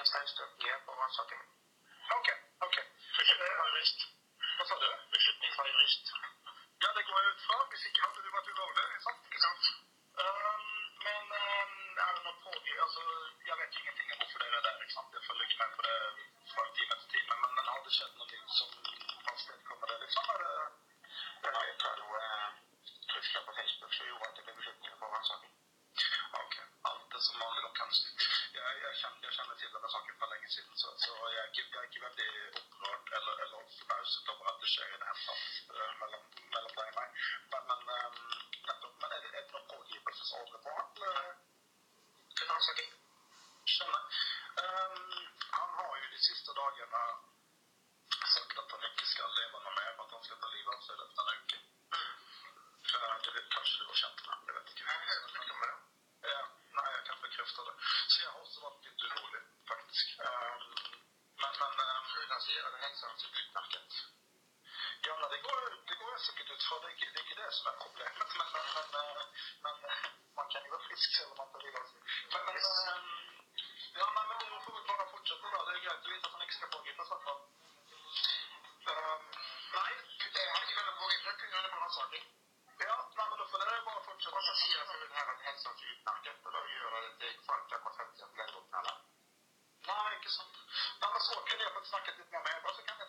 yes, I understood. Yeah, but one second. Okay, okay. liksom. Så, så jeg, er ikke, jeg er ikke eller, eller forbauset over at det skjer i det hele tatt uh, mellom, mellom deg. Men, men, um, nettopp, men er det, er det noe pågripelsesordet på han? Uh, Finanssaken. Skjønner. Um, han har ju de sista dagarna sagt att han inte ska leva noe mer, att han ska ta livet av sig. løpet av en uke. Det, kanske du har känt med. och så var det lite roligt faktiskt. Um, men men um, finansierade häxan så blir. Ja, men det går, det går säkert ut för det, det är inte det som är problemet. Men, men, men, men eh, man kan ju vara frisk även om man tar livet av sig. Men, men, um, ja, men, får väl bara fortsätta då. Det är grejt. Du vet att han inte ska pågripa sånt man Um, nej, han ska väl pågripa. Det är en annan sak. Ja, men då får det bara fortsätta. Passagera för den här häxan så är. kunde jag fått snacka lite mer med. Och så kan